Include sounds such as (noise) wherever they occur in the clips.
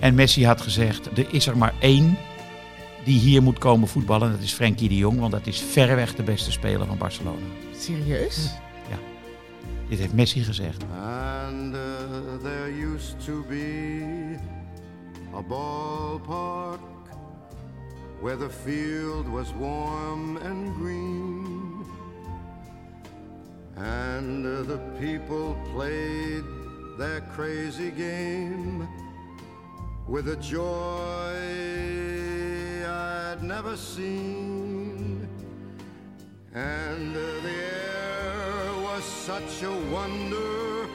En Messi had gezegd, er is er maar één die hier moet komen voetballen. Dat is Frenkie de Jong, want dat is verreweg de beste speler van Barcelona. Serieus? Dit heeft Messi gezegd. And uh, there used to be a ballpark where the field was warm and green. And uh, the people played their crazy game with a joy I'd never seen. And uh, the air was such a wonder.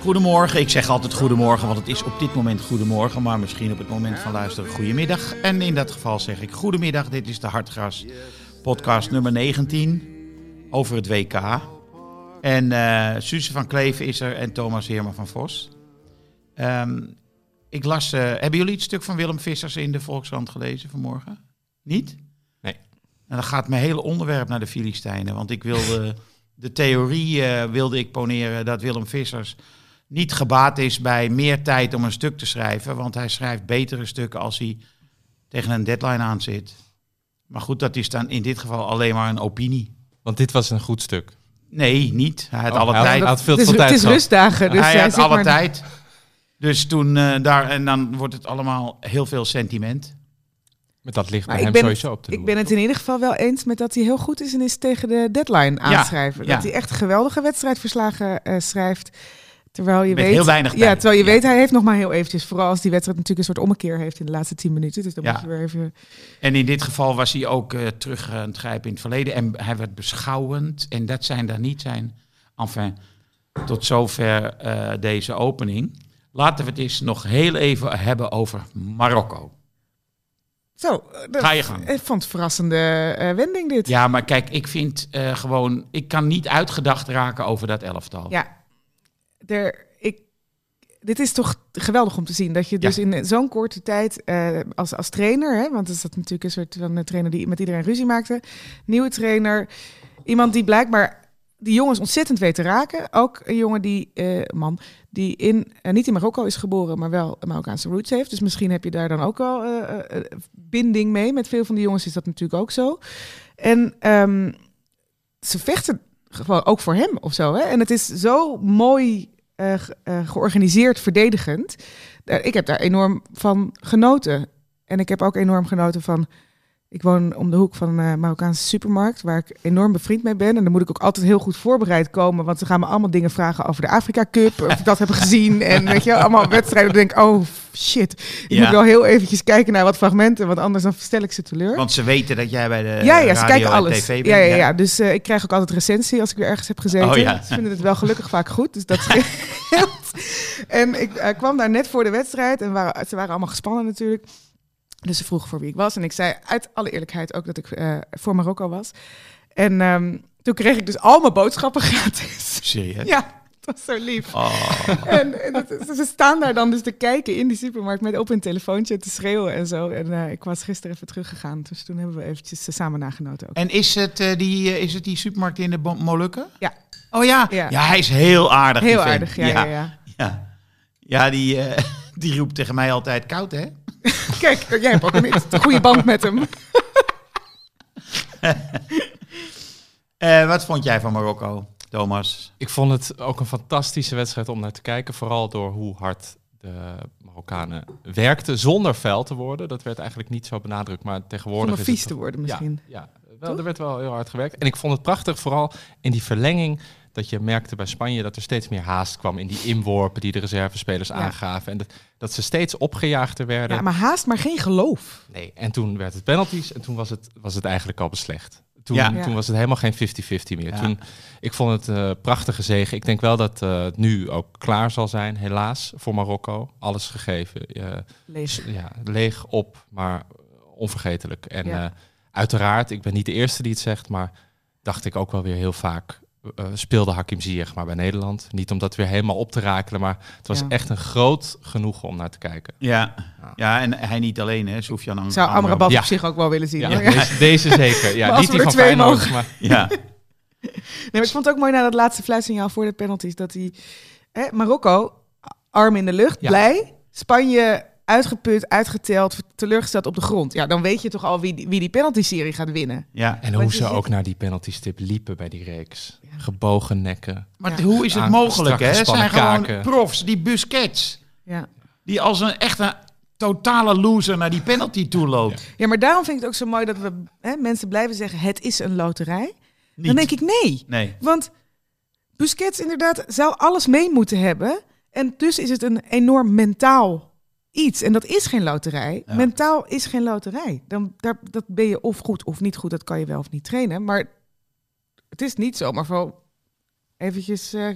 Goedemorgen, ik zeg altijd goedemorgen, want het is op dit moment goedemorgen, maar misschien op het moment van luisteren goedemiddag. En in dat geval zeg ik goedemiddag, dit is de Hartgras podcast nummer 19 over het WK. En eh Suze van Kleef is er en Thomas Heerma van Vos. Ehm, ik las, eh, hebben jullie het stuk van Willem Vissers in de Volkskrant gelezen vanmorgen? Niet? Nee. En dan gaat mijn hele onderwerp naar de Filistijnen, want ik wilde (laughs) de theorie eh, wilde ik poneren dat Willem Vissers niet gebaat is bij meer tijd om een stuk te schrijven, want hij schrijft betere stukken als hij tegen een deadline aan zit. Maar goed, dat is dan in dit geval alleen maar een opinie. Want dit was een goed stuk. Nee, niet. Hij had Oh, alle hij tijd. had veel het is, tijd het is rustdagen, dus hij hij had alle maar- tijd. Dus toen eh, daar, en dan wordt het allemaal heel veel sentiment. Met dat ligt Maar bij ik hem ben, sowieso op de ik loer. ben het in ieder geval wel eens met dat hij heel goed is en is tegen de deadline aanschrijven. ja. Dat hij echt geweldige wedstrijdverslagen eh, schrijft. Terwijl je Met weet, heel weinig Ja, terwijl je Ja. weet, hij heeft nog maar heel eventjes. Vooral als die wedstrijd natuurlijk een soort ommekeer heeft in de laatste tien minuten. Dus dan Ja. moet je weer even... En in dit geval was hij ook eh, terug aan het grijpen in het verleden. En hij werd beschouwend. En dat zijn daar niet zijn. Enfin, tot zover eh, deze opening. Laten we het eens nog heel even hebben over Marokko. Zo, eh, dat- Ga je gang. Ik vond het verrassende eh, wending dit. Ja, maar kijk, ik vind eh, gewoon... Ik kan niet uitgedacht raken over dat elftal. Ja, er, ik, dit is toch geweldig om te zien. Dat je Ja. dus in zo'n korte tijd als, als trainer... Hè, want is dat natuurlijk een soort van een trainer die met iedereen ruzie maakte. Nieuwe trainer. Iemand die blijkbaar die jongens ontzettend weet te raken. Ook een jongen die, man, die in, eh, niet in Marokko is geboren... maar wel Marokkaanse roots heeft. Dus misschien heb je daar dan ook wel eh, binding mee. Met veel van die jongens is dat natuurlijk ook zo. En ehm, ze vechten gewoon ook voor hem of zo. Hè? En het is zo mooi ge- georganiseerd, verdedigend. Ik heb daar enorm van genoten. En ik heb ook enorm genoten van. Ik woon om de hoek van een eh, Marokkaanse supermarkt, waar ik enorm bevriend mee ben. En dan moet ik ook altijd heel goed voorbereid komen, want ze gaan me allemaal dingen vragen over de Afrika Cup, of ik dat heb gezien. En weet je, allemaal (laughs) wedstrijden. Dan denk ik, oh shit, ik Ja. moet wel heel eventjes kijken naar wat fragmenten, want anders dan stel ik ze teleur. Want ze weten dat jij bij de Ja, ja, ze radio kijken en alles. tv bent. ja, ja, ja. Dus eh, ik krijg ook altijd recensie als ik weer ergens heb gezeten. Oh, ja. Ze vinden het wel gelukkig vaak goed. Dus dat scheelt. (laughs) (laughs) en ik eh, kwam daar net voor de wedstrijd en waren, ze waren allemaal gespannen natuurlijk. Dus ze vroegen voor wie ik was. En ik zei uit alle eerlijkheid ook dat ik eh, voor Marokko was. En ehm, toen kreeg ik dus al mijn boodschappen (laughs) gratis. Serieus? ja, dat was zo lief. Oh. (laughs) En, en dat, ze staan daar dan dus te kijken in die supermarkt met op een telefoontje te schreeuwen en zo. En eh, ik was gisteren even teruggegaan. Dus toen hebben we eventjes eh, samen nagenoten ook. En is het, die, is het die supermarkt in de Molukken? Ja. Oh ja. Ja. ja. hij is heel aardig. die Heel aardig, ja, ja, ja. Ja, Ja, die, eh, (laughs) die roept tegen mij altijd koud, hè? (laughs) Kijk, jij hebt ook een, goede band met hem. (laughs) Eh, wat vond jij van Marokko, Thomas? Ik vond het ook een fantastische wedstrijd om naar te kijken. Vooral door hoe hard de Marokkanen werkten zonder vuil te worden. Dat werd eigenlijk niet zo benadrukt, maar tegenwoordig Zonder is het vies te worden misschien. Ja, ja wel, er werd wel heel hard gewerkt. En ik vond het prachtig, vooral in die verlenging, dat je merkte bij Spanje dat er steeds meer haast kwam in die inworpen die de reservespelers Ja. aangaven. En dat, dat ze steeds opgejaagder werden. Ja, maar haast, maar geen geloof. Nee, en toen werd het penalties en toen was het, was het eigenlijk al beslecht. Toen, Ja. toen was het helemaal geen 50-50 meer. Ja. Toen, ik vond het eh prachtige zegen. Ik denk wel dat eh, het nu ook klaar zal zijn, helaas, voor Marokko. Alles gegeven. Eh, ja, leeg op, maar onvergetelijk. En Ja. eh, uiteraard, ik ben niet de eerste die het zegt, maar dacht ik ook wel weer heel vaak. Eh, speelde Hakim Ziyech maar bij Nederland. Niet om dat weer helemaal op te rakelen, maar het was Ja. echt een groot genoegen om naar te kijken. Ja. ja, en hij niet alleen, hè, Sofian Am- Ik zou Amrabat. Ja. op zich ook wel willen zien. Ja. Deze, deze zeker. Ja, (laughs) niet die van twee Feyenoord, mogen. maar (laughs) Ja, Nee, maar ik vond het ook mooi na dat laatste fluitsignaal voor de penalties. Dat hij, hè, Marokko, arm in de lucht, Ja. blij. Spanje uitgeput, uitgeteld, teleurgesteld op de grond. Ja, dan weet je toch al wie, die- wie die penalty-serie gaat winnen. ja. En hoe ze ook naar die penaltystip liepen bij die reeks. Gebogen nekken. Maar Ja. hoe is het mogelijk, hè? Het zijn gewoon kaken. profs, die Busquets, Ja. die als een echte totale loser naar die penalty toe loopt. ja, maar daarom vind ik het ook zo mooi dat we hè, mensen blijven zeggen: het is een loterij. Niet. Dan denk ik nee. Nee. Want Busquets inderdaad zou alles mee moeten hebben. En dus is het een enorm mentaal iets. En dat is geen loterij. Ja. Mentaal is geen loterij. Dan, daar, dat ben je of goed of niet goed. Dat kan je wel of niet trainen. Maar het is niet zomaar van eventjes, eh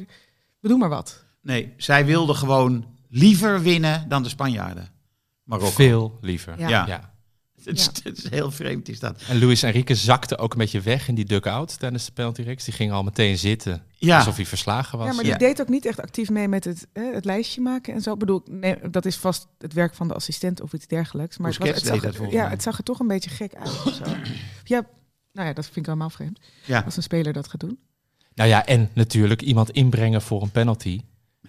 we doen maar wat. Nee, zij wilden gewoon liever winnen dan de Spanjaarden. Marokko. Veel liever. Ja. Ja. Ja. (laughs) Het, is, Ja. het is heel vreemd, is dat. En Luis Enrique zakte ook een beetje weg in die dugout tijdens de penalty-reeks. Die ging al meteen zitten, Ja, alsof hij verslagen was. Ja, maar die Ja. deed ook niet echt actief mee met het, hè, het lijstje maken en zo. Ik bedoel, nee, dat is vast het werk van de assistent of iets dergelijks. Maar het, was, het, zag, ja, mij. het zag er toch een beetje gek uit. Of zo. (clears throat) Ja, nou ja, dat vind ik helemaal vreemd. ja. Als een speler dat gaat doen. Nou ja, en natuurlijk iemand inbrengen voor een penalty.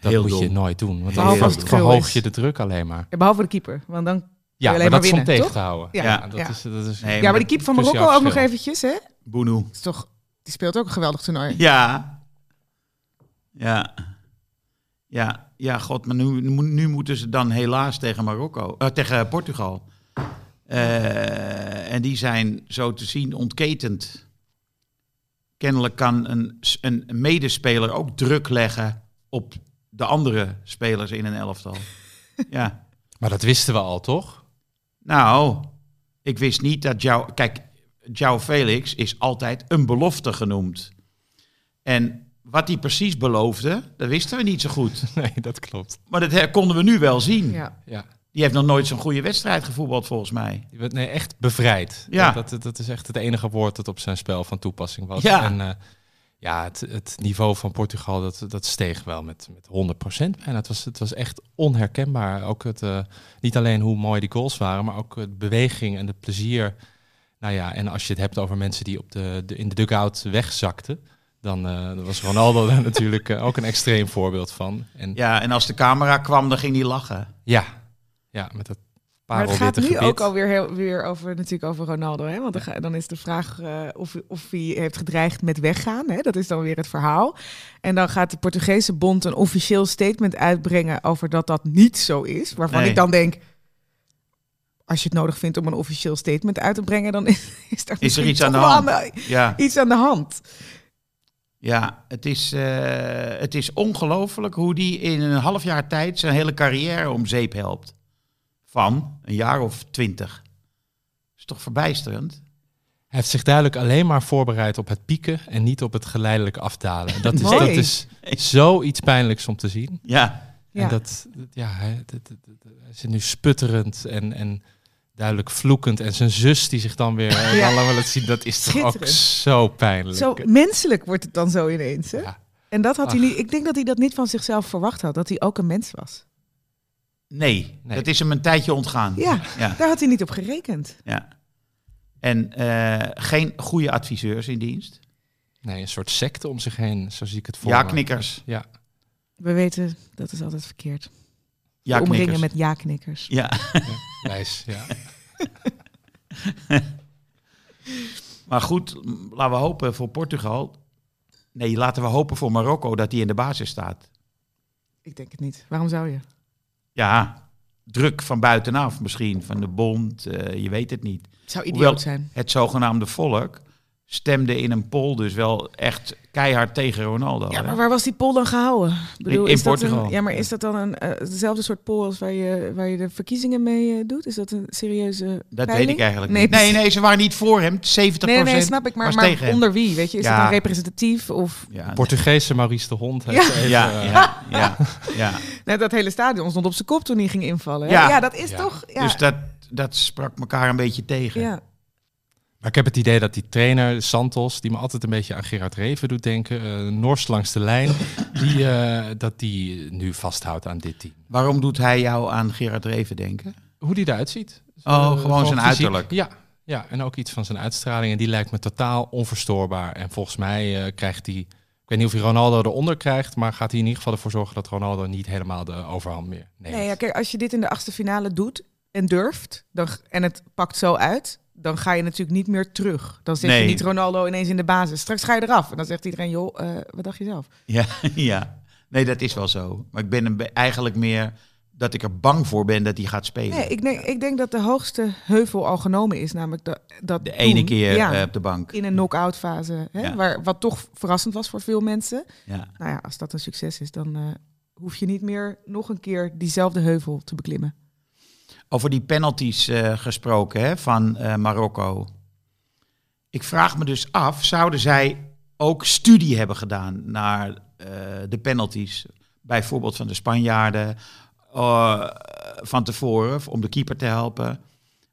Dat Heel moet dom. je nooit doen. Want Behalve dan verhoog je de druk alleen maar. Ja, behalve de keeper, want dan... Ja, alleen maar maar dat is om tegen toch? te houden. Ja, Ja, dat, ja. Is, dat is... Nee, Ja, maar die keeper van Marokko ook nog eventjes, hè? Boenu. Is toch, die speelt ook een geweldig toernooi. Ja. Ja. Ja, ja, god, maar nu, nu moeten ze dan helaas tegen Marokko, eh, tegen Portugal. Eh, en die zijn zo te zien ontketend. Kennelijk kan een, een medespeler ook druk leggen op de andere spelers in een elftal. (laughs) ja. Maar dat wisten we al, toch? Nou, ik wist niet dat jou. Kijk, Jouw Felix is altijd een belofte genoemd. En wat hij precies beloofde, dat wisten we niet zo goed. (laughs) Nee, dat klopt. Maar dat konden we nu wel zien. Ja. Ja. Die heeft nog nooit zo'n goede wedstrijd gevoetbald, volgens mij. Werd nee, echt bevrijd. Ja. Dat, dat is echt het enige woord dat op zijn spel van toepassing was. Ja. En eh, ja, het, het niveau van Portugal, dat, dat steeg wel met, met 100% bijna. Het was, het was echt onherkenbaar. Ook het, eh, niet alleen hoe mooi die goals waren, maar ook de beweging en de plezier. Nou ja, en als je het hebt over mensen die op de, de, in de dugout wegzakten, dan eh, was Ronaldo (laughs) daar natuurlijk ook een extreem voorbeeld van. En ja, Ja, en als de camera kwam, dan ging hij lachen. ja, met dat Maar het gaat nu ook alweer heel, weer over, natuurlijk over Ronaldo. Hè? Want dan, is de vraag eh, of, of hij heeft gedreigd met weggaan. Hè? Dat is dan weer het verhaal. En dan gaat de Portugese bond een officieel statement uitbrengen over dat dat niet zo is. Waarvan Nee. ik dan denk, als je het nodig vindt om een officieel statement uit te brengen, dan (laughs) is, is er, Is er iets aan de hand? de- Ja, iets aan de hand. ja het is, het is ongelooflijk hoe die in een half jaar tijd zijn hele carrière om zeep helpt. Van een jaar of twintig. is toch verbijsterend? Hij heeft zich duidelijk alleen maar voorbereid op het pieken en niet op het geleidelijk afdalen. Dat is, dat is zoiets pijnlijks om te zien. Ja. En dat, dat- ja, hij, dat- dat- dat- hij zit nu sputterend en, en duidelijk vloekend. En zijn zus die zich dan weer eh, Ja. dan laat zien, dat is toch ook zo pijnlijk. Zo menselijk wordt het dan zo ineens. Hè? Ja. En dat had hij niet. Ik denk dat hij dat niet van zichzelf verwacht had, dat hij ook een mens was. Nee, Nee. dat is hem een tijdje ontgaan. Ja, Ja, daar had hij niet op gerekend. ja. En eh, geen goede adviseurs in dienst. Nee, een soort secte om zich heen, zo zie ik het voor Ja, knikkers. Ja, We weten, dat is altijd verkeerd. Ja, Omringen met ja-knikkers. Ja, wijs. Ja. (laughs) maar goed, laten we hopen voor Portugal. Nee, laten we hopen voor Marokko dat hij in de basis staat. Ik denk het niet. Waarom zou je? Ja, druk van buitenaf misschien, van de bond, eh, je weet het niet. Zou idioot Hoewel zijn. het zogenaamde volk stemde in een poll dus wel echt keihard tegen Ronaldo. Ja, hè? maar waar was die poll dan gehouden? Ik bedoel, In- dat Portugal. Een, ja, maar is dat dan een, eh, dezelfde soort poll als waar je, waar je de verkiezingen mee eh, doet? Is dat een serieuze Dat peiling? weet ik eigenlijk Nee, niet. Nee, nee, ze waren niet voor hem. 70% Nee, nee, snap ik. Maar, was maar tegen onder wie? Weet je, is Ja. het dan representatief? Of Ja, Portugese Maurice de Hond heeft Ja. even, ja, eh, ja, ja, ja. (laughs) net dat hele stadion stond op zijn kop toen hij ging invallen. hè? Ja. Ja, dat is Ja. toch... Ja, Dus dat, dat sprak elkaar een beetje tegen. ja. Maar ik heb het idee dat die trainer, Santos, die me altijd een beetje aan Gerard Reven doet denken, eh Nors langs de lijn, die, eh, dat die nu vasthoudt aan dit team. Waarom doet hij jou aan Gerard Reven denken? Hoe die eruit ziet. Oh, gewoon zijn fysiek. uiterlijk. Ja, ja, en ook iets van zijn uitstraling. En die lijkt me totaal onverstoorbaar. En volgens mij eh, krijgt hij, ik weet niet of hij Ronaldo eronder krijgt, maar gaat hij in ieder geval ervoor zorgen dat Ronaldo niet helemaal de overhand meer neemt. Nee, ja, kijk, als je dit in de achtste finale doet en durft, dan, en het pakt zo uit, dan ga je natuurlijk niet meer terug. Dan Nee. je niet Ronaldo ineens in de basis. Straks ga je eraf. En dan zegt iedereen, joh, eh, wat dacht je zelf? Ja, (laughs) ja. Nee, dat is wel zo. Maar ik ben eigenlijk meer dat ik er bang voor ben dat hij gaat spelen. Nee, ik denk, ik denk dat de hoogste heuvel al genomen is. Namelijk dat, dat de ene toen, keer ja, eh, op de bank. in een knock-out fase. Hè, Ja. waar, wat toch verrassend was voor veel mensen. Ja. Nou ja, als dat een succes is, dan eh, hoef je niet meer nog een keer diezelfde heuvel te beklimmen. Over die penalties eh, gesproken hè, van eh, Marokko. Ik vraag me dus af, zouden zij ook studie hebben gedaan naar eh, de penalties? Bijvoorbeeld van de Spanjaarden van tevoren, om de keeper te helpen.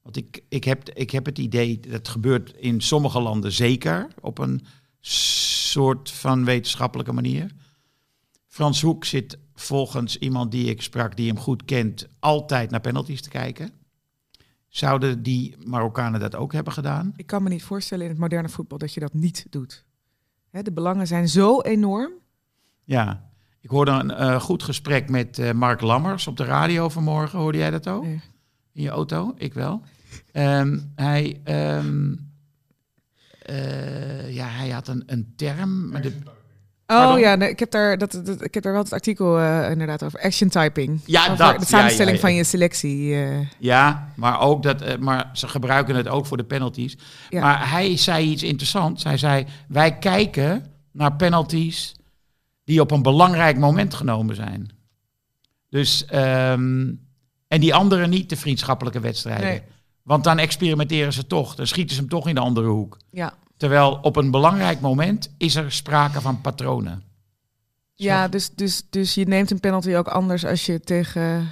Want ik, ik, heb, ik heb het idee, dat gebeurt in sommige landen zeker op een soort van wetenschappelijke manier. Frans Hoek zit volgens iemand die ik sprak, die hem goed kent, altijd naar penalties te kijken. Zouden die Marokkanen dat ook hebben gedaan? Ik kan me niet voorstellen in het moderne voetbal dat je dat niet doet. Hè, de belangen zijn zo enorm. Ja. Ik hoorde een eh, goed gesprek met eh, Mark Lammers op de radio vanmorgen. Hoorde jij dat ook? Nee. In je auto? Ik wel. Ehm, hij, ehm, eh, ja, hij had een, een term. maar de- Oh Pardon? ja, nee, ik, heb daar, dat, dat, ik heb daar wel het artikel eh, inderdaad over. Action typing. Ja, Over dat. De samenstelling Ja, ja, ja. van je selectie. eh. ja, maar, ook dat, eh, maar ze gebruiken het ook voor de penalties. Maar hij zei iets interessants. Hij zei, wij kijken naar penalties die op een belangrijk moment genomen zijn. Dus, ehm, en die andere niet de vriendschappelijke wedstrijden. Nee. Want dan experimenteren ze toch. Dan schieten ze hem toch in de andere hoek. ja. Terwijl op een belangrijk moment is er sprake van patronen. Ja, dus, dus, dus je neemt een penalty ook anders als je tegen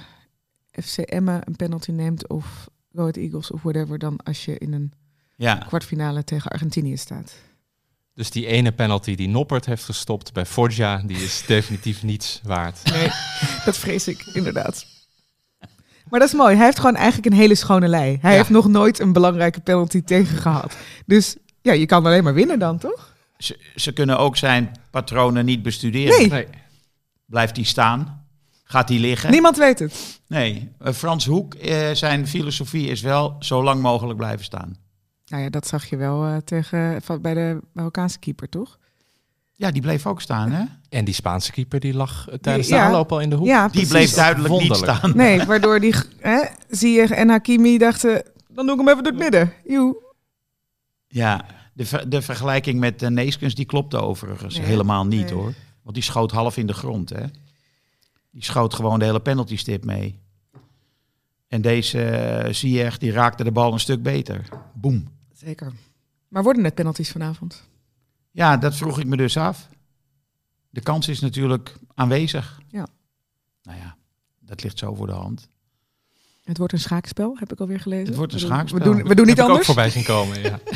FC Emmen een penalty neemt of Go Ahead Eagles of whatever dan als je in een Ja, kwartfinale tegen Argentinië staat. Dus die ene penalty die Noppert heeft gestopt bij Forja, die is (laughs) definitief niets waard. Nee, dat vrees ik inderdaad. Maar dat is mooi. Hij heeft gewoon eigenlijk een hele schone lei. Hij Ja. heeft nog nooit een belangrijke penalty tegen gehad. Dus ja, je kan alleen maar winnen dan, toch? ze, ze kunnen ook zijn patronen niet bestuderen. Nee. Nee. Blijft hij staan? Gaat hij liggen? Niemand weet het. Nee, eh, Frans Hoek, eh, zijn filosofie is wel zo lang mogelijk blijven staan. Nou ja, dat zag je wel eh, tegen, van, bij de Marokkaanse keeper, toch? Ja, die bleef ook staan, hè? En die Spaanse keeper die lag eh, tijdens Ja. de aanloop al in de hoek. Ja, Die bleef duidelijk niet staan. Nee, waardoor die hè, Ziyech en Hakimi dachten, dan doe ik hem even door het midden. Joe. Ja, de, ver- de vergelijking met de Neeskens, die klopte overigens Nee. helemaal niet, Nee. hoor. Want die schoot half in de grond, hè? Die schoot gewoon de hele penalty stip mee. En deze uh, Ziyech, die raakte de bal een stuk beter. Boem. Zeker. Maar worden het penalties vanavond? Ja, dat vroeg ik me dus af. De kans is natuurlijk aanwezig. Ja. Nou ja, dat ligt zo voor de hand. Het wordt een schaakspel, heb ik alweer gelezen. Het wordt een schaakspel. We doen, we doen niet Heb ik ook anders. voorbij zien komen, ja. (laughs)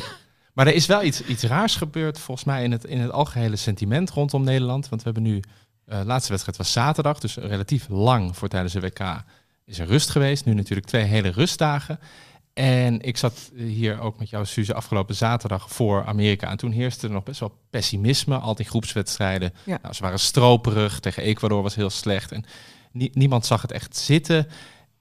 Maar er is wel iets, iets raars gebeurd, volgens mij, in het, in het algehele sentiment rondom Nederland. Want we hebben nu, eh laatste wedstrijd was zaterdag, dus relatief lang voor tijdens de WK is er rust geweest. Nu natuurlijk twee hele rustdagen. En ik zat hier ook met jou, Suze, afgelopen zaterdag voor Amerika. En toen heerste er nog best wel pessimisme, altijd in groepswedstrijden. Ja. Nou, ze waren stroperig, tegen Ecuador was heel slecht. En nie- niemand zag het echt zitten.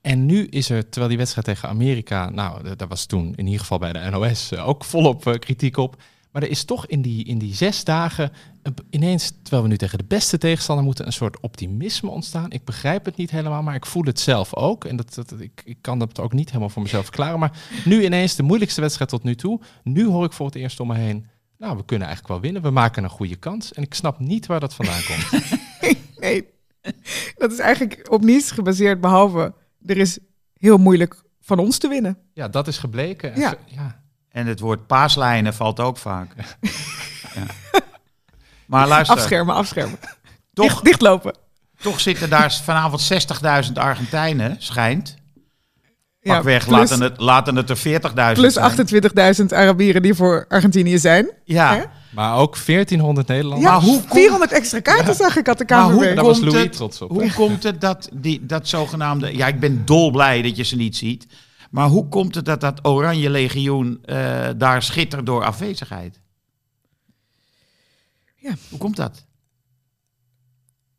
En nu is er, terwijl die wedstrijd tegen Amerika, nou, daar was toen in ieder geval bij de NOS eh, ook volop eh, kritiek op. Maar er is toch in die, in die zes dagen een- ineens, terwijl we nu tegen de beste tegenstander moeten, een soort optimisme ontstaan. Ik begrijp het niet helemaal, maar ik voel het zelf ook. En dat, dat, ik, ik kan dat ook niet helemaal voor mezelf verklaren. Maar nu ineens de moeilijkste wedstrijd tot nu toe. Nu hoor ik voor het eerst om me heen. Nou, we kunnen eigenlijk wel winnen. We maken een goede kans. En ik snap niet waar dat vandaan komt. (laughs) Nee, dat is eigenlijk op niets gebaseerd, behalve er is heel moeilijk van ons te winnen. Ja, dat is gebleken. En Ja. ja. En het woord paaslijnen valt ook vaak. (laughs) ja. Maar luister, Afschermen, afschermen. toch, Dicht, dichtlopen. toch zitten daar vanavond 60.000 Argentijnen, schijnt. Ja, Pakweg, plus, laten, het, laten het er 40.000 plus zijn. 28.000 Arabieren die voor Argentinië zijn. Ja, Hè? Maar ook 1400 Nederlanders. Ja, Maar hoe komt- 400 extra kaarten zag ik, had de Maar hoe-. Daar was komt Louis het- trots op. hoe komt het dat die, dat zogenaamde... Ja, ik ben dolblij dat je ze niet ziet. Maar hoe komt het dat dat Oranje Legioen eh, daar schittert door afwezigheid? Ja. Hoe komt dat?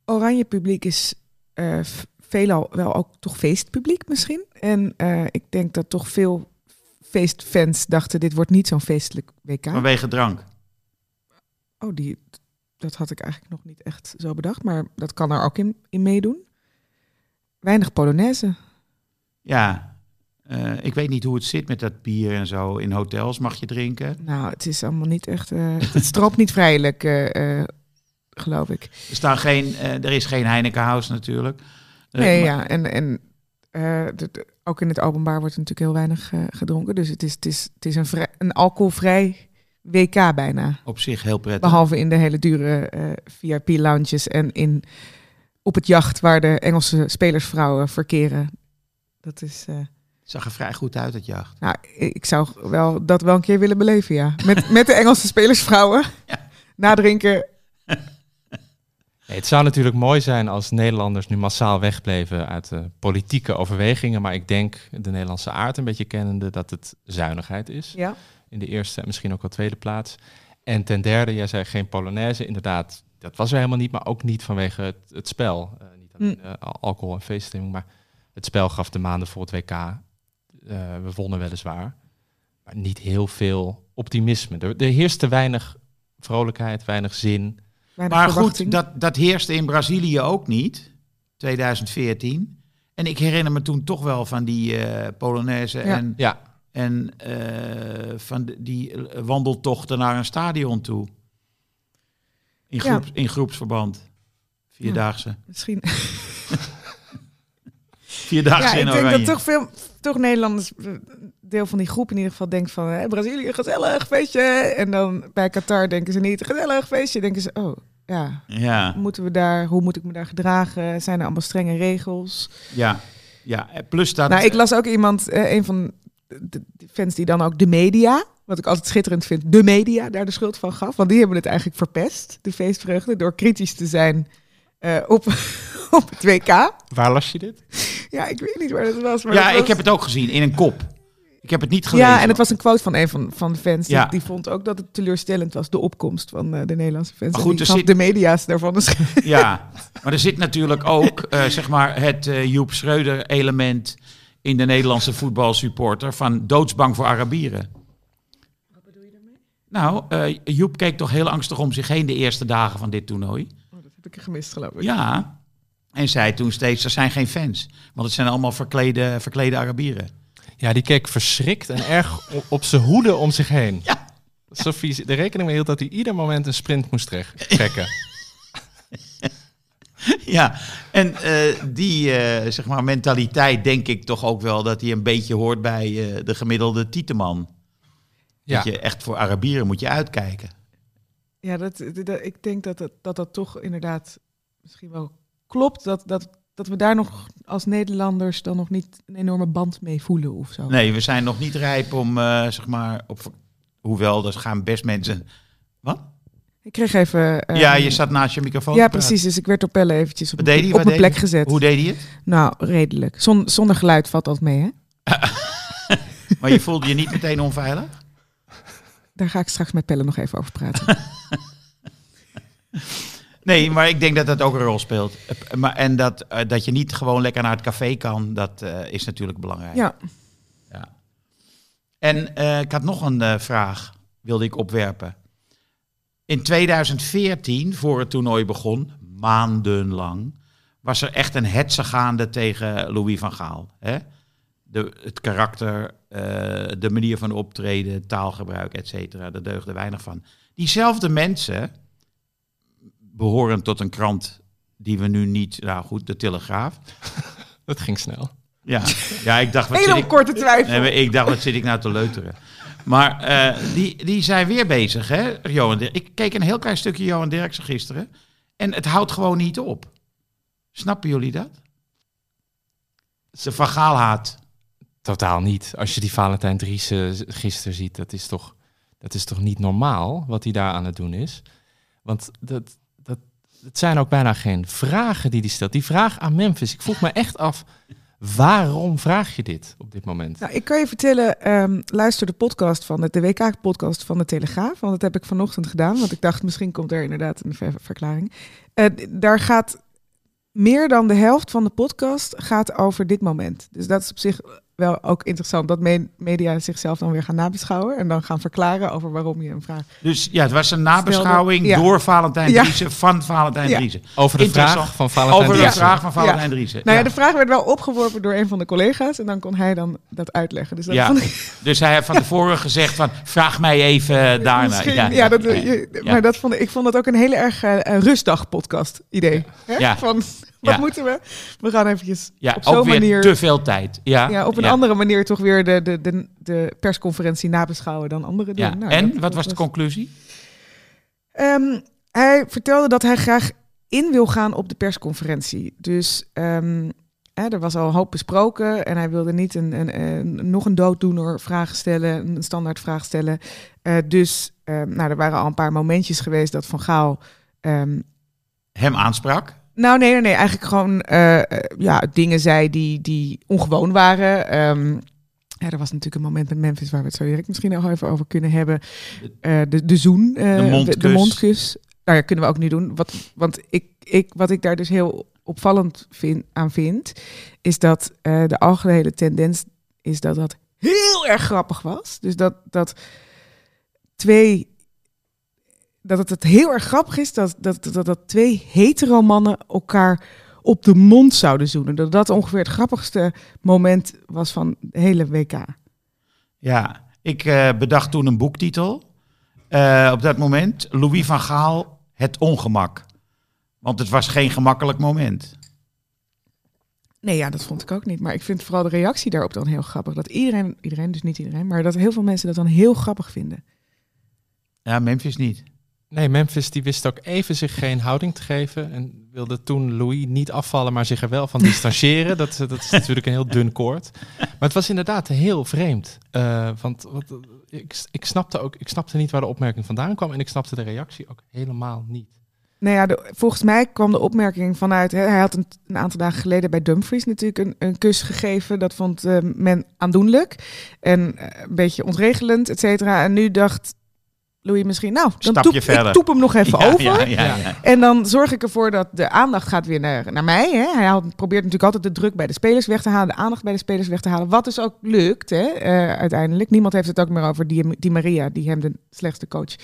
Oranje publiek is eh, veelal wel ook toch feestpubliek misschien. En eh, ik denk dat toch veel feestfans dachten, dit wordt niet zo'n feestelijk WK. Vanwege drank. Oh, die, dat had ik eigenlijk nog niet echt zo bedacht, maar dat kan er ook in, in meedoen. Weinig Polonaise. Ja, eh, ik weet niet hoe het zit met dat bier en zo. In hotels mag je drinken. Nou, het is allemaal niet echt. eh, het stroopt niet vrijelijk, geloof ik. Er, staan geen, er is geen Heineken House natuurlijk. Eh, Nee, maar- ja. En, en eh, de- de- ook in het openbaar wordt er natuurlijk heel weinig eh, gedronken. Dus het is, het is, het is een, vrij, een alcoholvrij WK bijna. Op zich heel prettig. Behalve in de hele dure eh, VIP-lounges en in, op het jacht waar de Engelse spelersvrouwen verkeren. Dat is. eh, Het zag er vrij goed uit, het jacht. nou, ik zou wel, dat wel een keer willen beleven, ja. Met, met de Engelse spelersvrouwen. (laughs) Ja. Nadrinken. Nee, het zou natuurlijk mooi zijn als Nederlanders nu massaal wegbleven uit de politieke overwegingen. Maar ik denk, de Nederlandse aard een beetje kennende, dat het zuinigheid is. Ja. In de eerste en misschien ook wel tweede plaats. En ten derde, jij zei geen Polonaise. Inderdaad, dat was er helemaal niet, maar ook niet vanwege het, het spel. Eh, niet alleen eh, al- alcohol en feeststemming, maar het spel gaf de maanden voor het WK. eh, we wonnen weliswaar, maar niet heel veel optimisme. Er, er heerste weinig vrolijkheid, weinig zin. Weinig Maar goed, dat, dat heerste in Brazilië ook niet. 2014. En ik herinner me toen toch wel van die eh Polonaise Ja. en, Ja, en eh, van die eh, wandeltochten naar een stadion toe. In, Ja. groep, in groepsverband. Vierdaagse. Misschien. (laughs) Vierdaagse Ja, in ik denk oranje. dat toch veel toch Nederlanders, deel van die groep in ieder geval, denkt van hè, Brazilië, gezellig feestje. En dan bij Qatar denken ze niet, gezellig feestje. Denken ze, oh ja, Ja, moeten we daar, hoe moet ik me daar gedragen? Zijn er allemaal strenge regels? ja, ja. En Plus dat... Nou, ik las ook iemand, eh, een van de fans die dan ook de media, wat ik altijd schitterend vind, de media daar de schuld van gaf. Want die hebben het eigenlijk verpest, de feestvreugde, door kritisch te zijn eh, op, (laughs) op het WK. waar las je dit? Ja, ik weet niet waar dat was. Maar ja, dat ik heb het ook gezien in een kop. Ik heb het niet gelezen. Ja, en het was een quote van een van, van de fans. Die, Ja. die vond ook dat het teleurstellend was, de opkomst van eh, de Nederlandse fans. Maar goed, die er zit- de media's daarvan een sch- (laughs) Ja, maar er zit natuurlijk ook eh, zeg maar het eh, Joep Schreuder element in de Nederlandse voetbalsupporter van doodsbang voor Arabieren. Wat bedoel je daarmee? Nou, eh, Joep keek toch heel angstig om zich heen de eerste dagen van dit toernooi. Oh, dat heb ik gemist, geloof ik. Ja, en zei toen steeds, er zijn geen fans. Want het zijn allemaal verklede, verklede Arabieren. Ja, die keek verschrikt en erg op, op zijn hoede om zich heen. Ja. Sophie de rekening mee hield dat hij ieder moment een sprint moest trek- trekken. (laughs) Ja, en eh, die eh, zeg maar mentaliteit denk ik toch ook wel dat hij een beetje hoort bij eh, de gemiddelde Tieteman. Ja. Dat je echt voor Arabieren moet je uitkijken. Ja, dat, dat- dat- ik denk dat dat, dat dat toch inderdaad misschien wel klopt. Dat, dat, dat we daar nog als Nederlanders dan nog niet een enorme band mee voelen of zo. Nee, we zijn nog niet rijp om, eh, zeg maar, op, hoewel, er gaan best mensen... Wat? Ik kreeg even... eh, ja, je zat naast je microfoon Ja, precies. Dus ik werd door Pelle eventjes op, hij? op mijn plek gezet. Hoe deed hij het? Nou, redelijk. Zon, zonder geluid valt dat mee, hè? (laughs) Maar je voelde je niet meteen onveilig? Daar ga ik straks met Pelle nog even over praten. (laughs) Nee, maar ik denk dat dat ook een rol speelt. Maar, en dat, eh, dat je niet gewoon lekker naar het café kan, dat eh, is natuurlijk belangrijk. ja. Ja. En eh, ik had nog een vraag, wilde ik opwerpen. In 2014, voor het toernooi begon, maandenlang, was er echt een hetze gaande tegen Louis van Gaal. Hè? De, het karakter, de manier van optreden, taalgebruik, et cetera, daar deugde weinig van. Diezelfde mensen behoren tot een krant die we nu niet, nou goed, de Telegraaf. (laughs) Dat ging snel. Ja, ja ik dacht, wat Hele zit ik, korte twijfel. Nee, ik dacht, wat zit ik nou te leuteren? Maar eh, die, die zijn weer bezig, hè, Johan Dirk- Ik keek een heel klein stukje Johan Derksen gisteren. En het houdt gewoon niet op. Snappen jullie dat? De Van Gaal haat. Totaal niet. Als je die Valentijn Driessen z- gisteren ziet, dat is toch, dat is toch niet normaal wat hij daar aan het doen is. Want dat, het zijn ook bijna geen vragen die hij stelt. Die vraag aan Memphis, ik vroeg me echt af, waarom vraag je dit op dit moment? Nou, ik kan je vertellen, ehm, luister de podcast van de, de WK-podcast van de Telegraaf. Want dat heb ik vanochtend gedaan. Want ik dacht, misschien komt er inderdaad een ver- verklaring. Eh, daar gaat meer dan de helft van de podcast gaat over dit moment. Dus dat is op zich wel ook interessant. Dat me- media zichzelf dan weer gaan nabeschouwen. En dan gaan verklaren over waarom je een vraag... Dus ja, het was een nabeschouwing Ja. door Valentijn Ja. Driessen, van Valentijn Ja. Driessen. Over de vraag van Valentijn Over de vraag van Valentijn Driessen. Nou ja, de vraag werd wel opgeworpen door een van de collega's. En dan kon hij dan dat uitleggen. Dus dat Ja. vond ik Dus hij heeft van tevoren gezegd van, vraag mij even (laughs) daarna. Misschien, ja, dat, je- ja. maar dat vond ik, ik vond dat ook een hele erg eh, rustdag podcast idee. Hè? Ja. Van, (laughs) wat Ja. moeten we? We gaan eventjes Ja, op zo'n manier... te veel tijd. Ja, ja, op een ja. andere manier toch weer de, de, de, de persconferentie nabeschouwen dan andere Ja. doen. Nou, en, wat was de conclusie? Ehm, hij vertelde dat hij graag in wil gaan op de persconferentie. Dus ehm, hè, er was al een hoop besproken en hij wilde niet een, een, een- nog een dooddoener vraag stellen, een standaard vraag stellen. Eh, dus ehm, nou, er waren al een paar momentjes geweest dat Van Gaal... Hem aansprak. Nou, nee, nee. Eigenlijk gewoon eh, eh, ja, dingen zei die, die ongewoon waren. Ehm, ja, er was natuurlijk een moment met Memphis waar we het zo direct misschien nog even over kunnen hebben. Eh, de, de zoen, De mondkus. De, de mondkus. Nou ja, kunnen we ook nu doen. Wat, want ik, ik, wat ik daar dus heel opvallend vind, aan vind, is dat de algehele tendens is dat dat heel erg grappig was. Dus dat, dat twee dat het, het heel erg grappig is dat, dat, dat, dat twee hetero mannen elkaar op de mond zouden zoenen. Dat dat ongeveer het grappigste moment was van de hele WK. Ja, ik eh, bedacht toen een boektitel. Eh, op dat moment, Louis van Gaal, Het Ongemak. Want het was geen gemakkelijk moment. Nee, ja, dat vond ik ook niet. Maar ik vind vooral de reactie daarop dan heel grappig. Dat iedereen, iedereen, dus niet iedereen, maar dat heel veel mensen dat dan heel grappig vinden. Ja, Memphis niet. Nee, Memphis die wist ook even zich geen houding te geven. En wilde toen Louis niet afvallen, maar zich er wel van distancieren. dat, dat is natuurlijk een heel dun koord. Maar het was inderdaad heel vreemd. Eh, want wat, ik, ik, snapte ook, ik snapte niet waar de opmerking vandaan kwam. En ik snapte de reactie ook helemaal niet. Nou ja, volgens mij kwam de opmerking vanuit... Hij had een, aantal dagen geleden bij Dumfries natuurlijk een, een kus gegeven. Dat vond eh, men aandoenlijk. En eh, een beetje ontregelend, et cetera. En nu dacht Louis misschien... Nou, dan Stapje toep, ik verder. toep hem nog even Ja, over. Ja, ja, ja. En dan zorg ik ervoor dat de aandacht gaat weer naar, naar mij. Hè. Hij haalt, probeert natuurlijk altijd de druk bij de spelers weg te halen, de aandacht bij de spelers weg te halen. Wat dus ook lukt, hè, eh, uiteindelijk. Niemand heeft het ook meer over die, die Maria, die hem de slechtste coach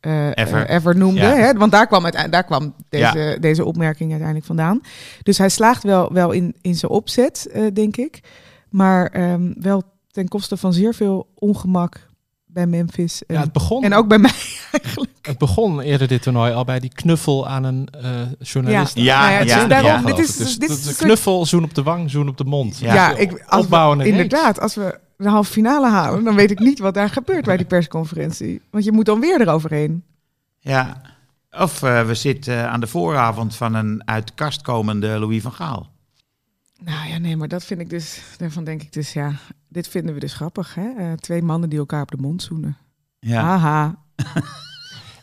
eh, Ever. eh, ever noemde. Ja. Hè. Want daar kwam, uiteindelijk, daar kwam deze, deze opmerking uiteindelijk vandaan. Dus hij slaagt wel, wel in, in zijn opzet, eh, denk ik. Maar ehm, wel ten koste van zeer veel ongemak bij Memphis. En, Ja, het begon, en ook bij mij (laughs) eigenlijk. het begon eerder dit toernooi al bij die knuffel aan een eh, journalist. Ja, Nou ja, is daarom, ja. dit is. Dus dit een knuffel, zoen op de wang, zoen op de mond. Ja. Ja, ik, als we, inderdaad, als we de halve finale halen, dan weet ik niet wat daar gebeurt bij die persconferentie. Want je moet dan weer eroverheen. Ja. Of eh, we zitten aan de vooravond van een uit de kast komende Louis van Gaal. Nou ja, nee, maar dat vind ik dus, daarvan denk ik dus, ja, dit vinden we dus grappig, hè? Eh, twee mannen die elkaar op de mond zoenen. Ja. Haha. (laughs)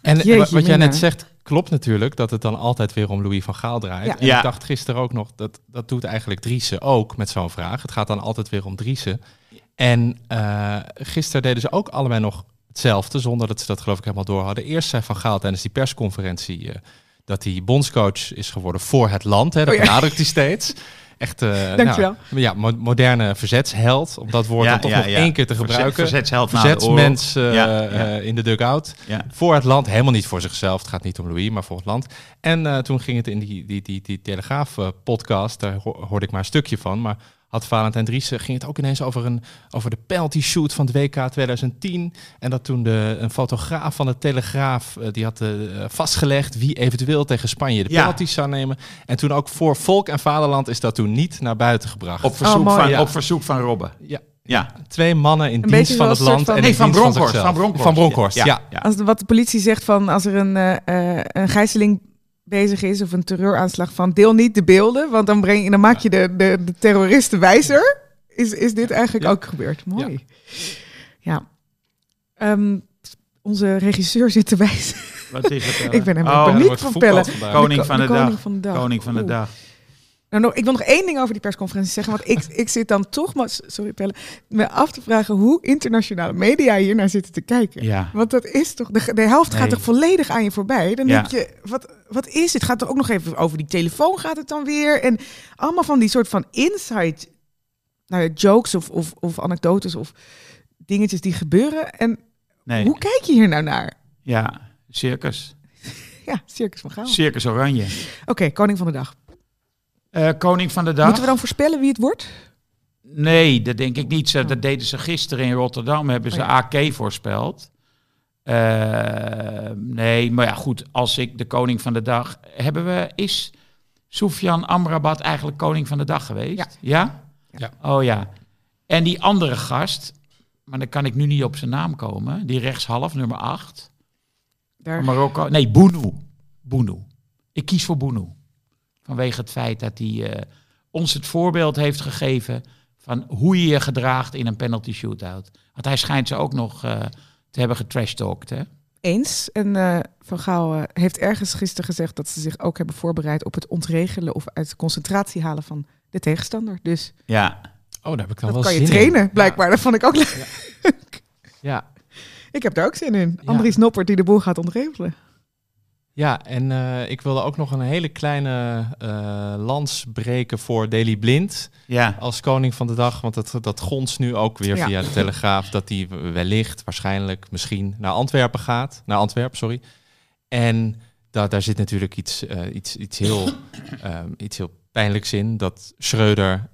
En Jeetje, wat jij net zegt, klopt natuurlijk dat het dan altijd weer om Louis van Gaal draait. Ja. En Ja. ik dacht gisteren ook nog, dat, dat doet eigenlijk Driessen ook met zo'n vraag. Het gaat dan altijd weer om Driessen. En eh, gisteren deden ze ook allebei nog hetzelfde, zonder dat ze dat geloof ik helemaal door hadden. Eerst zei Van Gaal tijdens die persconferentie eh, dat hij bondscoach is geworden voor het land. Hè, dat Oh ja. benadrukt hij steeds. (laughs) echt eh, Dankjewel. nou, ja, mo- moderne verzetsheld. Om dat woord Ja, dan toch ja, nog ja. één keer te Verzet- gebruiken. verzetsheld na de oorlog. Verzetsmens eh, Ja, ja. eh, in de dugout. Ja. Voor het land, helemaal niet voor zichzelf. Het gaat niet om Louis, maar voor het land. En toen ging het in die, die, die, die Telegraaf-podcast, daar ho- hoorde ik maar een stukje van. Maar had Valentijn Driessen, ging het ook ineens over, een, over de penalty shoot van het WK 2010. En dat toen de, een fotograaf van de Telegraaf, eh, die had eh, vastgelegd wie eventueel tegen Spanje de Ja. penalties zou nemen. En toen ook voor Volk en Vaderland is dat toen niet naar buiten gebracht. Op verzoek, Oh, mooi. van, Ja. op verzoek van Robben. ja, Ja. twee mannen in Een dienst van het land. en Nee, van Bronkhorst. Van Bronkhorst. Van Bronkhorst, ja. ja. Als de, wat de politie zegt van als er een, eh, eh, een gijzeling bezig is of een terreuraanslag van deel niet de beelden, want dan, breng, je- dan maak je de, de, de terroristen wijzer. Is, is dit eigenlijk Ja. ook gebeurd? Mooi. Ja. Ehm, onze regisseur zit te wijzen. Wat is het? (laughs) eh? Ik ben helemaal Oh, er paniek van pellen. Koning De van de, de koning dag. van de dag. Koning van de Oeh. dag. Nou, nog, ik wil nog één ding over die persconferentie zeggen. Want ik, (laughs) ik zit dan toch, maar, sorry Pelle, me af te vragen hoe internationale media hier naar zitten te kijken. Ja. Want dat is toch, de, de helft Nee. gaat toch volledig aan je voorbij. Dan Ja. denk je, wat, wat is dit? Gaat er ook nog even over die telefoon gaat het dan weer? En allemaal van die soort van inside nou ja, jokes of, of, of anekdotes of dingetjes die gebeuren. En Nee. hoe kijk je hier nou naar? Ja. Circus. (laughs) Ja, Circus van Gaal. Oké, Circus Oranje. koning van de dag. Eh, koning van de dag. Moeten we dan voorspellen wie het wordt? Nee, dat denk ik niet. Ze, dat deden ze gisteren in Rotterdam. Hebben ze Oh ja. AK voorspeld. Eh, nee, maar ja, goed. Als ik de koning van de dag... Hebben we... Is Soufian Amrabat eigenlijk koning van de dag geweest? Ja. Ja? Ja. Oh ja. En die andere gast... Maar dan kan ik nu niet op zijn naam komen. Die rechtshalf, nummer 8. Daar. Marokko. Nee, Bounou. Bounou. Ik kies voor Bounou. Vanwege het feit dat hij eh, ons het voorbeeld heeft gegeven van hoe je je gedraagt in een penalty shootout. Want hij schijnt ze ook nog eh, te hebben getrashtalkt, hè? Eens. En eh, Van Gaal heeft ergens gisteren gezegd dat ze zich ook hebben voorbereid op het ontregelen of uit concentratie halen van de tegenstander. Dus Ja. Oh, daar heb ik dan dat wel kan je in. trainen, blijkbaar. Dat vond ik ook leuk. Ja, Ik heb daar ook zin in. Ja. Andries Noppert die de boel gaat ontregelen. Ja, en eh, ik wilde ook nog een hele kleine eh, lans breken voor Daily Blind Ja. als koning van de dag. Want dat, dat gonst nu ook weer Ja. via de Telegraaf dat hij wellicht, waarschijnlijk, misschien naar Antwerpen gaat. Naar Antwerpen, sorry. En da daar zit natuurlijk iets, eh, iets, iets, heel, (coughs) ehm, iets heel pijnlijks in. Dat Schreuder,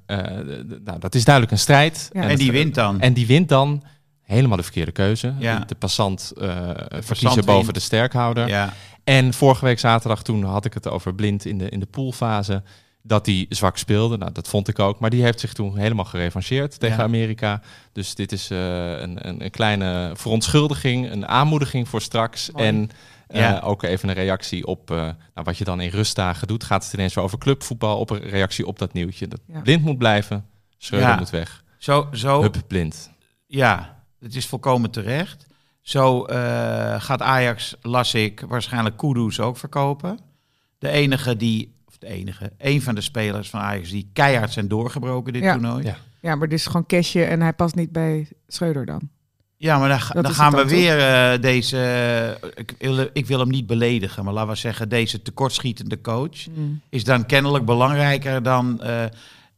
nou, dat is duidelijk een strijd. Ja. En die wint dan. En die wint dan helemaal de verkeerde keuze. Ja. De, passant eh verkiezen boven de sterkhouder. Ja. En vorige week zaterdag, toen had ik het over Blind in de, in de poolfase, dat hij zwak speelde. Nou, dat vond ik ook. Maar die heeft zich toen helemaal gerevancheerd tegen Ja. Amerika. Dus dit is eh, een, een, een kleine verontschuldiging, een aanmoediging voor straks. Mooi. En eh, ook even een reactie op eh, nou, wat je dan in rustdagen doet. Gaat het ineens weer over clubvoetbal? Op een reactie op dat nieuwtje. Dat Ja. Blind moet blijven, Schreuder Ja. moet weg. Zo, zo, Hup, Blind. ja, het is volkomen terecht. Zo eh, gaat Ajax, las ik, waarschijnlijk Kudus ook verkopen. De enige die, of de enige, een van de spelers van Ajax die keihard zijn doorgebroken dit Ja. toernooi. Ja. Ja, maar dit is gewoon cashje en hij past niet bij Schreuder dan. Ja, maar dan, dan gaan we dan, weer eh, deze. eh, ik, wil, ik wil hem niet beledigen, maar laten we zeggen, deze tekortschietende coach is dan kennelijk belangrijker dan eh,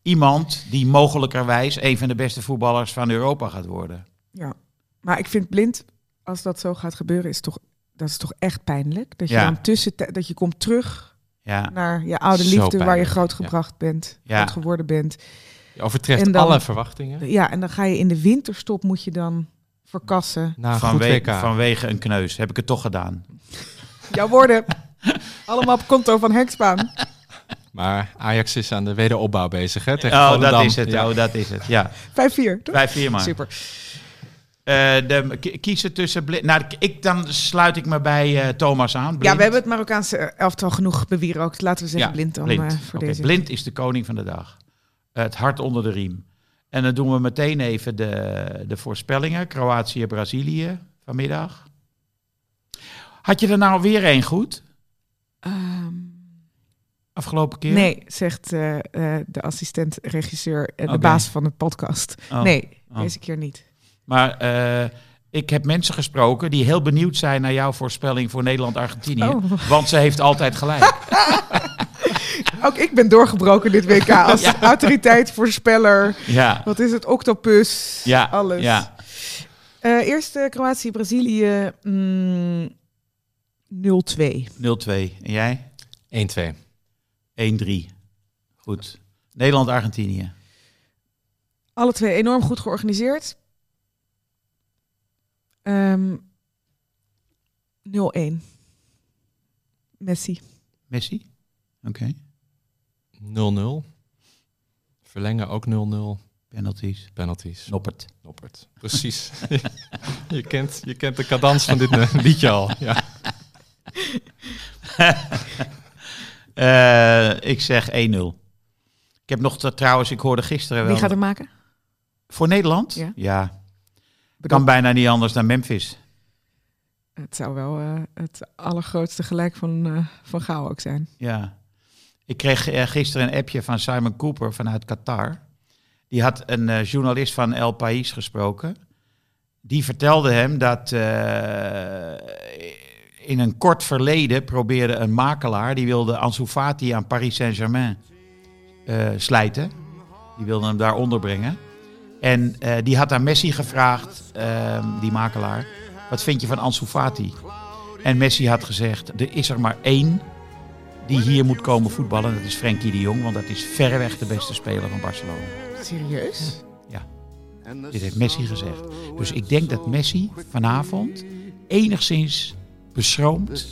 iemand die mogelijkerwijs een van de beste voetballers van Europa gaat worden. Ja. Maar ik vind blind, als dat zo gaat gebeuren, is toch, dat is toch echt pijnlijk. Dat je Ja. dan tussen, dat je komt terug Ja, naar je oude Zo liefde waar je grootgebracht bent, Ja. groot geworden bent. Je overtreft dan- alle verwachtingen. Ja, en dan ga je in de winterstop moet je dan verkassen. Vanwege, vanwege een kneus heb ik het toch gedaan. (laughs) Jouw woorden. Allemaal op konto van Hekspaan. Maar Ajax is aan de wederopbouw bezig, hè? Tegen Oh, Volendam. dat is het. Ja. Oh, dat is het. Ja, 5-4, toch? vijf vier maar. Super. Eh, de, kiezen tussen. Blind- Nou, ik, dan sluit ik me bij eh, Thomas aan. Ja, Blind. we hebben het Marokkaanse elftal genoeg bewierookt. Laten we zeggen Ja, blind dan blind. eh, voor Oké, deze. blind is de koning van de dag. Het hart onder de riem. En dan doen we meteen even de, de voorspellingen. Kroatië, Brazilië vanmiddag. Had je er nou weer één goed? Ehm, Afgelopen keer? nee, zegt de assistent-regisseur en de baas van de podcast. Oh. Nee, Oh. deze keer niet. Maar eh, ik heb mensen gesproken die heel benieuwd zijn naar jouw voorspelling voor Nederland-Argentinië. Oh. Want ze heeft altijd gelijk. (laughs) Ook ik ben doorgebroken dit WK (laughs) als autoriteit, voorspeller. Ja, Wat is het? Octopus. ja, Alles. ja. Eh, eerst eh, Kroatië-Brazilië mm, 0-2. 0-2. En jij? 1-2. 1-3. Goed. Nederland-Argentinië. Alle twee enorm goed georganiseerd. Ehm 0-1. Messi. Messi? Oké. 0-0. Verlengen ook 0-0. Penalties. Penalties. Noppert. Noppert. Precies. (laughs) je, kent, je kent de cadans van dit eh, liedje al. Ja. (laughs) Eh, ik zeg 1-0. Ik heb nog te- trouwens, ik hoorde gisteren wel. Wie gaat er maken? Voor Nederland? Ja. ja. Bedoel- Kan bijna niet anders dan Memphis. Het zou wel eh, het allergrootste gelijk van, eh, van Gaal ook zijn. Ja. Ik kreeg eh, gisteren een appje van Simon Cooper vanuit Qatar. Die had een journalist van El País gesproken. Die vertelde hem dat in een kort verleden probeerde een makelaar... die wilde Ansu Fati aan Paris Saint-Germain slijten. Die wilde hem daar onderbrengen. En eh, die had aan Messi gevraagd, ehm, die makelaar... wat vind je van Ansu Fati? En Messi had gezegd, er is er maar één die hier moet komen voetballen. Dat is Frenkie de Jong, want dat is verreweg de beste speler van Barcelona. Serieus? Dit heeft Messi gezegd. Dus ik denk dat Messi vanavond enigszins beschroomd,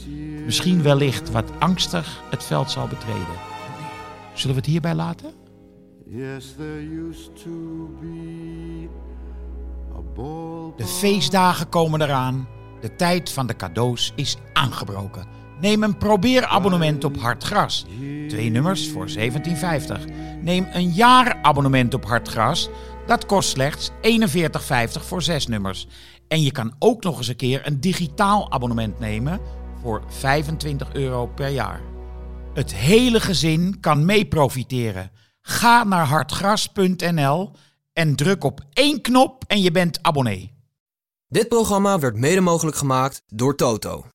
misschien wellicht wat angstig het veld zal betreden. Zullen we het hierbij laten? De feestdagen komen eraan. De tijd van de cadeaus is aangebroken. Neem een probeerabonnement op Hartgras. Twee nummers voor 17,50. Neem een jaarabonnement op Hartgras. Dat kost slechts 41,50 voor zes nummers. En je kan ook nog eens een keer een digitaal abonnement nemen voor 25 euro per jaar. Het hele gezin kan mee profiteren. Ga naar hartgras.nl en druk op één knop en je bent abonnee. Dit programma werd mede mogelijk gemaakt door Toto.